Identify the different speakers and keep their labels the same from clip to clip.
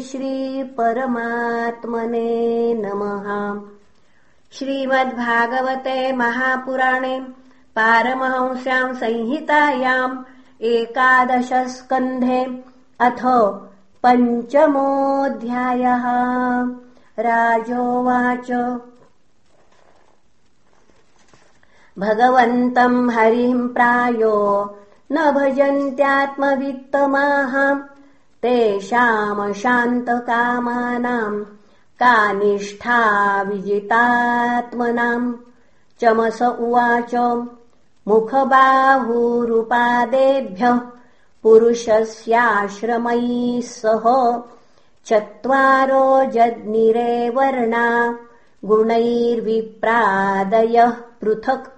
Speaker 1: श्रीपरमात्मने नमः। श्रीमद्भागवते महापुराणे पारमहंस्याम् संहितायाम् एकादशस्कन्धे अथ पञ्चमोऽध्यायः। राजोवाच। भगवन्तम् हरिम् प्रायो न भजन्त्यात्मवित्तमाः तेषामशान्तकामानाम् का निष्ठा विजितात्मनाम्। चमस उवाच मुखबाहुरुपादेभ्यः पुरुषस्याश्रमैः सह चत्वारो जग्निरे वर्णा गुणैर्विप्रादयः पृथक्।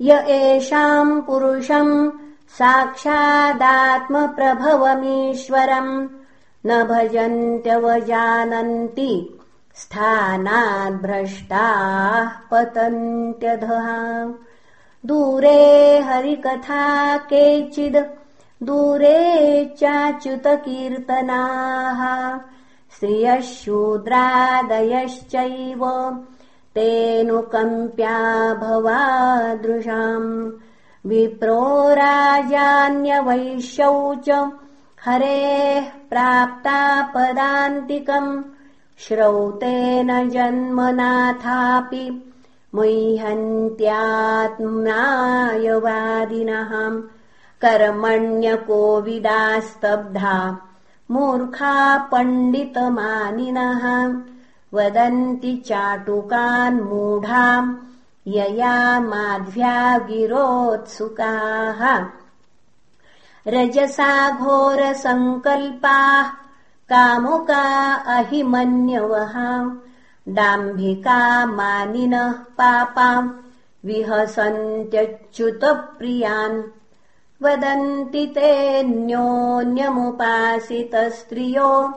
Speaker 1: य एषाम् पुरुषम् साक्षादात्मप्रभवमीश्वरम् न भजन्त्यवजानन्ति स्थानाद्भ्रष्टाः पतन्त्यधः। दूरे हरिकथा केचिद् दूरे चाच्युतकीर्तनाः। श्रियः शूद्रादयश्चैव तेऽनुकम्प्या भवादृशाम् विप्रो राजान्यवैश्यौ च हरेः प्राप्तापदान्तिकम् श्रौतेन जन्मनाथापि मुह्यन्त्यात्म्नायवादिनः। कर्मण्यकोविदास्तब्धा मूर्खा पण्डितमानिनः। वदन्ति चाटुकान्मूढा यया माध्व्या गिरोत्सुकाः रजसा घोरसङ्कल्पाः कामुका अहिमन्यवः। दाम्भिका मानिनः पापाम् विहसन्त्यच्युतप्रियान्। वदन्ति तेऽन्योन्यमुपासितस्त्रियो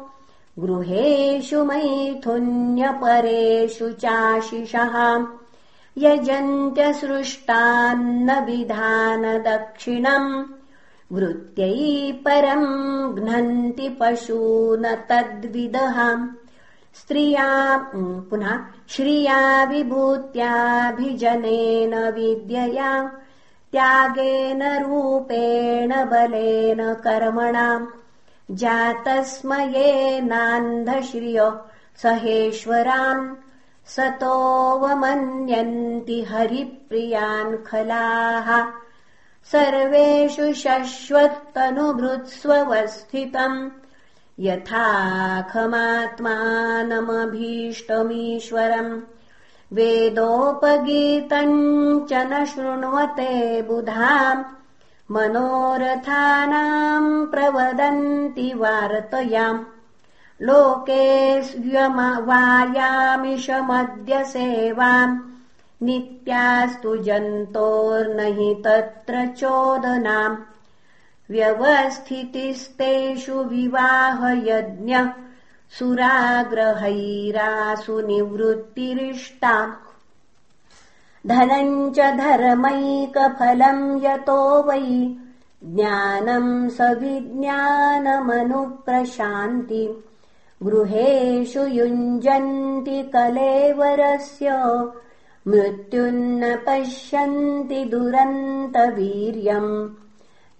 Speaker 1: गृहेषु मैथुन्यपरेषु चाशिषः यजन्त्यसृष्टान्न विधानदक्षिणम् वृत्यै परम् घ्नन्ति पशून तद्विदः। स्त्रिया पुनः श्रिया विभूत्याभिजनेन विद्यया त्यागेन रूपेण बलेन कर्मणा। जातस्मयेनान्धश्रिय सहेश्वरान् सतोऽवमन्यन्ति हरिप्रियान् खलाः। सर्वेषु शश्वत्तनुभृत्स्वस्थितम् यथाखमात्मानमभीष्टमीश्वरम् वेदोपगीतम् च न शृण्वते बुधाम्। मनोरथानाम् प्रवदन्ति वार्तयाम् लोके वायामिषमद्य सेवाम् नित्यास्तु जन्तोर्न हि तत्र चोदनाम्। व्यवस्थितिस्तेषु विवाहयज्ञ सुराग्रहैरासु निवृत्तिरिष्टा धनम् च धर्मैकफलम् यतो वै। ज्ञानम् सविज्ञानमनुप्रशान्ति गृहेषु युञ्जन्ति कलेवरस्य मृत्युन्न पश्यन्ति दुरन्तवीर्यम्।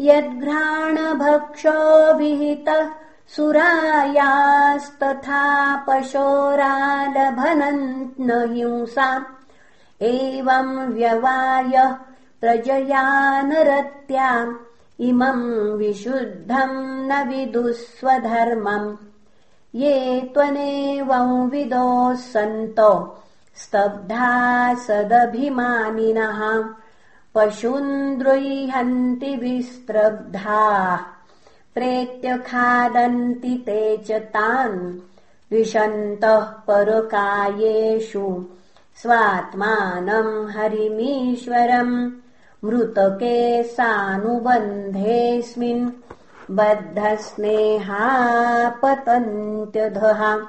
Speaker 1: यद्घ्राणभक्षोभिहितः सुरायास्तथा पशोरालभनन् हिंसा एवम् व्यवायः प्रजयानरत्याम् इमम् विशुद्धम् न विदुस्वधर्मम् ये त्वनेवम् विदोः सन्तो स्तब्धा सदभिमानिनः। पशून्द्रुह्यन्ति विस्त्रब्धाः प्रेत्य खादन्ति ते च तान् विशन्तः परकायेषु। स्वात्मानम् हरिमीश्वरम् मृतके सानुबन्धेऽस्मिन् बद्धस्नेहापतन्त्यधः।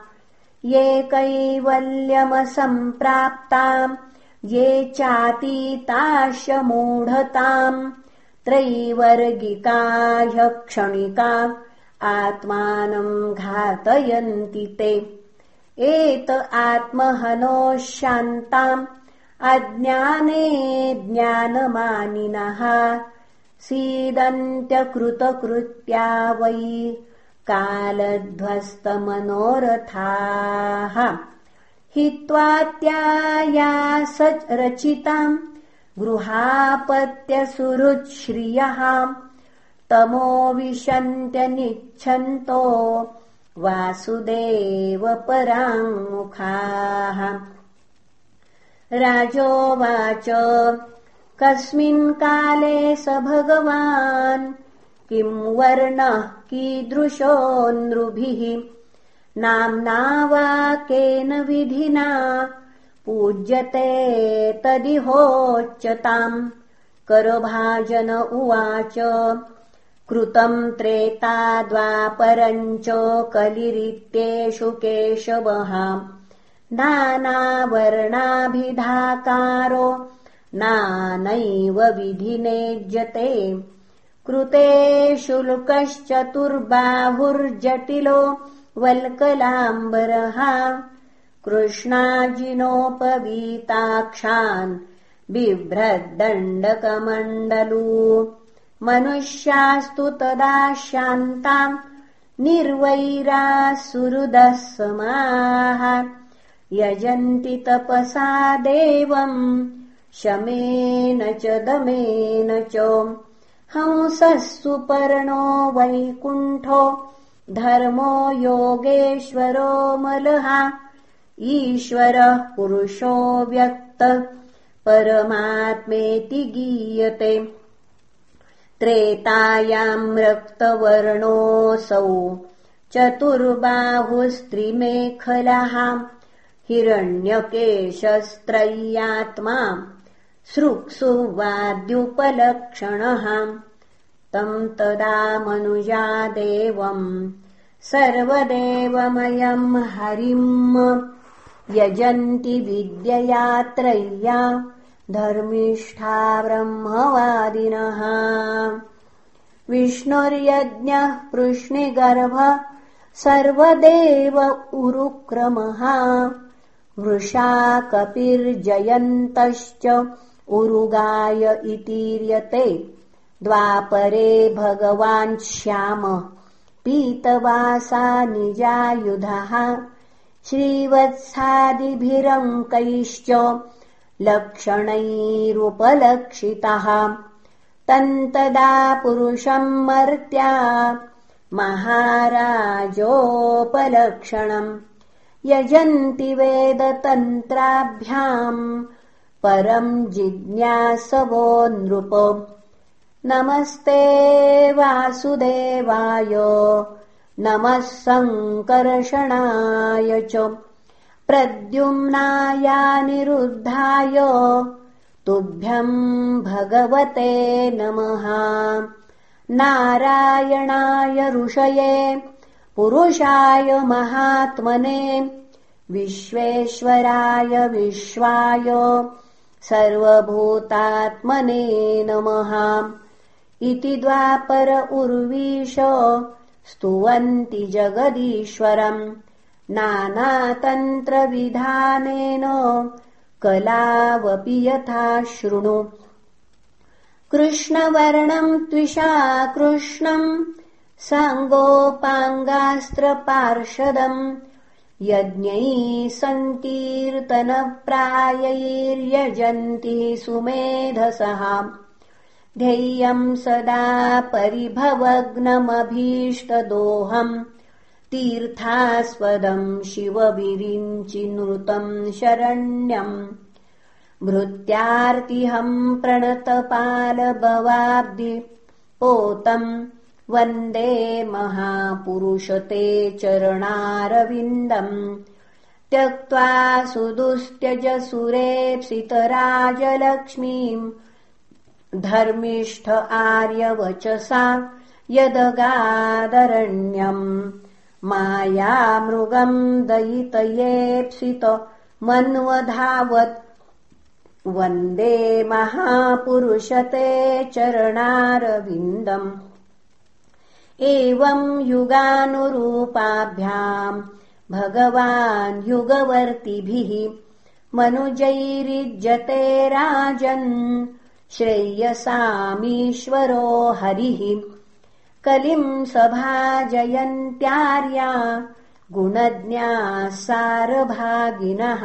Speaker 1: ये कैवल्यमसम्प्राप्ताम् ये चातीताश्य मूढताम् त्रैवर्गिका ह्यक्षणिका आत्मानम् घातयन्ति ते। एत आत्महनो शान्ताम् अज्ञाने ज्ञानमानिनः सीदन्त्यकृतकृत्या वै कालध्वस्तमनोरथाः। हित्वात्याया रचिताम् गृहापत्यसुहृच्छ्रियः तमो विशन्त्यनिच्छन्तो वासुदेवपराङ्मुखाः। राजोवाच कस्मिन् काले स भगवान्? किम् वर्णः कीदृशो नृभिः? नाम्ना वा केन विधिना? पूज्यते तदिहोच्यताम्। करभाजन उवाच। कृतम् त्रेता द्वापरञ्च कलिरित्येषु केशवः। नानावर्णाभिधाकारो नानैव विधिनेज्यते कृते शुल्कश्चतुर्बाहुर्जटिलो वल्कलाम्बरः। कृष्णाजिनोपवीताक्षान् बिभ्रद्दण्डकमण्डलू। मनुष्यास्तु तदा शान्ताम् निर्वैरासुहृदः समाः। यजन्ति तपसा देवम् शमेन च दमेन च। हंसः सुपर्णो वैकुण्ठो धर्मो योगेश्वरो मलः ईश्वरः पुरुषो व्यक्त परमात्मेति गीयते। त्रेतायाम् रक्तवर्णोऽसौ चतुर्बाहुस्त्रिमेखलः हिरण्यकेशस्त्रय्यात्मा सृक्सु वाद्युपलक्षणः तम् तदा मनुजा देवम् सर्वदेवमयम् हरिम् यजन्ति विद्ययात्रय्या धर्मिष्ठा ब्रह्मवादिनः। विष्णुर्यज्ञः पृश्निगर्भ सर्वदेव उरुक्रमः। वृषा कपिर्जयन्तश्च उरुगाय इतीर्यते। द्वापरे भगवान् श्याम। पीतवासा निजायुधः श्रीवत्सादिभिरङ्कैश्च लक्षणैरुपलक्षितः। तन्तदा पुरुषम् मर्त्या महाराजोपलक्षणम्। यजन्ति वेदतन्त्राभ्याम् परम् जिज्ञासवो नृप। नमस्ते वासुदेवाय। नमः सङ्कर्षणाय च। प्रद्युम्नायानिरुद्धाय तुभ्यम् भगवते नमः। नारायणाय ऋषये। पुरुषाय महात्मने। विश्वेश्वराय विश्वाय सर्वभूतात्मने नमः। इति द्वापर उर्वीश स्तुवन्ति जगदीश्वरम्। नानातन्त्रविधानेन कलावपि यथा शृणु। कृष्णवर्णम् त्विषा कृष्णम् साङ्गोपाङ्गास्त्रपार्षदम् यज्ञैः सङ्कीर्तनप्रायैर्यजन्ति सुमेधसः। ध्येयम् सदा परिभवग्नमभीष्टदोहम् तीर्थास्पदम् शिवविरिञ्चिनृतम् शरण्यम्। भृत्यार्तिहम् प्रणतपालभवाब्धि पोतम् वन्दे महापुरुषते चरणारविन्दम्। त्यक्त्वा सुदुस्त्यज सुरेप्सितराजलक्ष्मीम्। धर्मिष्ठ आर्यवचसा यदगादरण्यम्। मायामृगम् दयितयेप्सित मन्वधावत्। वन्दे महापुरुषते चरणारविन्दम् एवम् युगानुरूपाभ्याम् भगवान् युगवर्तिभिः मनुजैरिज्यते राजन् श्रेयसामीश्वरो हरिः कलिम् सभाजयन्त्यार्या गुणज्ञाः सारभागिनः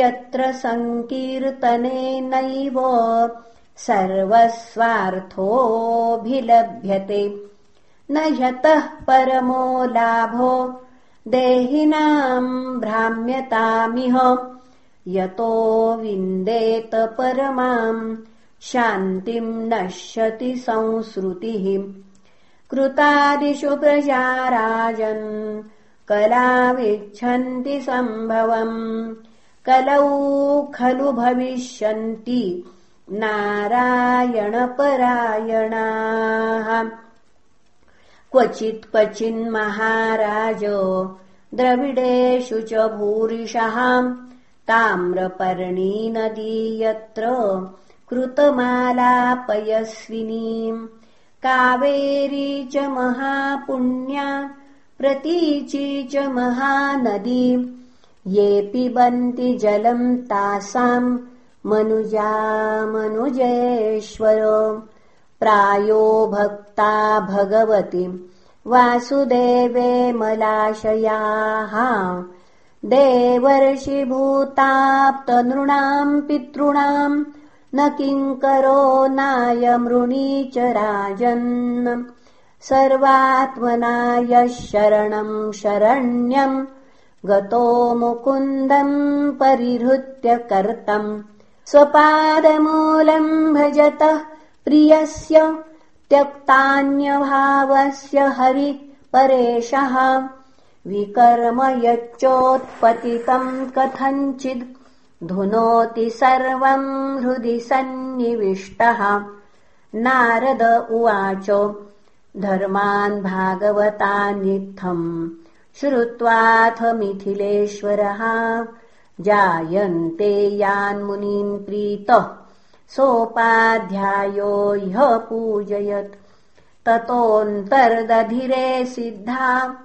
Speaker 1: यत्र सङ्कीर्तनेनैव सर्वस्वार्थोऽभिलभ्यते न ह्यतः परमो लाभो। देहिनाम् भ्राम्यतामिह। यतो विन्देत परमाम् शान्तिम् नश्यति संसृतिः। कृतादिषु प्रजाराजन् कलाविच्छन्ति सम्भवम्। कलौ खलु भविष्यन्ति नारायणपरायणाः क्वचित् क्वचिन्महाराज द्रविडेषु च भूरिशः ताम्रपर्णी नदी यत्र कृतमालापयस्विनीम् कावेरी च महापुण्या प्रतीची च महानदी ये पिबन्ति जलम् तासाम् मनुजा मनुजेश्वर प्रायो भक्ता भगवति वासुदेवे मलाशयाः। देवर्षिभूताप्तनृणाम् पितॄणाम् न किङ्करो नायमृणी च राजन्। सर्वात्मनाय शरणम् शरण्यम् गतो मुकुन्दम् परिहृत्य कर्तम्। स्वपादमूलम् भजतः प्रियस्य त्यक्तान्यभावस्य हरि परेशः विकर्म यच्चोत्पतितम् कथञ्चिद् धुनोति सर्वम् हृदि सन्निविष्टः। नारद उवाच धर्मान् भागवतानित्थम् श्रुत्वाथ मिथिलेश्वरः। जायन्ते यान्मुनीन् प्रीतः सोपाध्यायो ह्य पूजयत्। ततोऽन्तर्दधिरे सिद्धा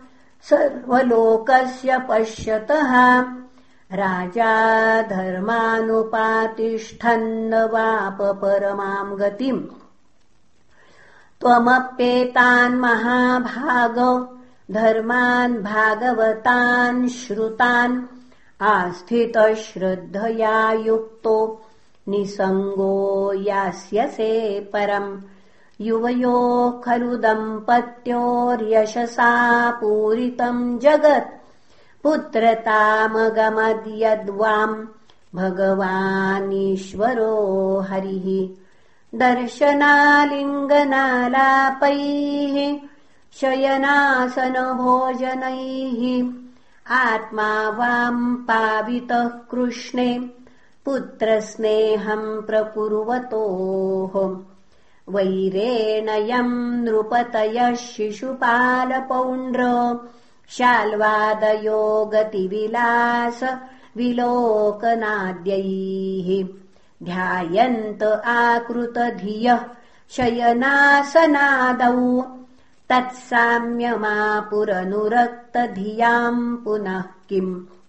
Speaker 1: सर्वलोकस्य पश्यतः। राजा धर्मानुपातिष्ठन्न वाप परमाम् गतिम्। त्वमप्येतान् महाभाग धर्मान् भागवतान् श्रुतान्। आस्थितः श्रद्धया युक्तो निसङ्गो यास्यसे परम्। युवयो खलु दम्पत्योर्यशसा पूरितम् जगत्। पुत्रतामगमद्यद्वाम् भगवानीश्वरो हरिः। दर्शनालिङ्गनालापैः शयनासनभोजनैः। आत्मा वाम् पावितः कृष्णे पुत्रस्नेहम् प्रकुर्वतोः। वैरेणयम् नृपतयः शिशुपालपौण्ड्र। शाल्वादयो गतिविलास विलोकनाद्यैः। ध्यायन्त आकृतधियः शयनासनादौ। तत्साम्यमापुरनुरक्तधियाम् पुनः किम्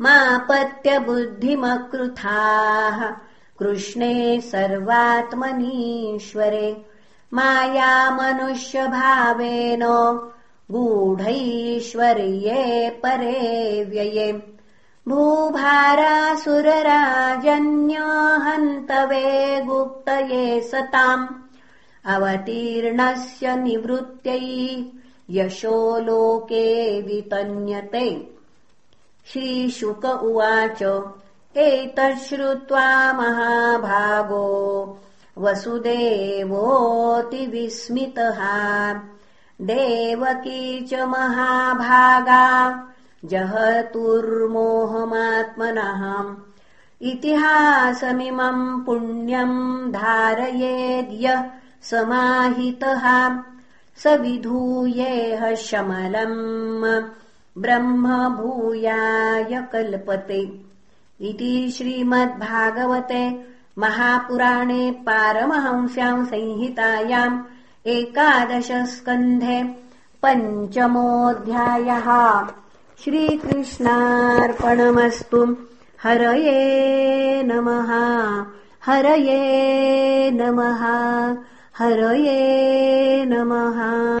Speaker 1: मापत्यबुद्धिमकृथाः। कृष्णे सर्वात्मनीश्वरे मायामनुष्यभावेन गूढैश्वर्ये परे व्यये। भूभारासुरराजन्यहन्तवे गुप्तये सताम्। अवतीर्णस्य निवृत्त्यै यशो लोके वितन्यते श्रीशुक उवाच एतच्छ्रुत्वा महाभागो। वसुदेवोऽतिविस्मितः। देवकी च महाभागा। जहतुर्मोहमात्मनः। इतिहासमिमम् पुण्यम् धारयेद्यः समाहितः। स विधूयेह शमलम् ब्रह्म भूयाय कल्पते इति श्रीमद्भागवते महापुराणे पारमहंस्याम् संहितायाम् एकादशस्कन्धे पञ्चमोऽध्यायः। श्रीकृष्णार्पणमस्तु। हरये नमः। हरये नमः। हरये नमः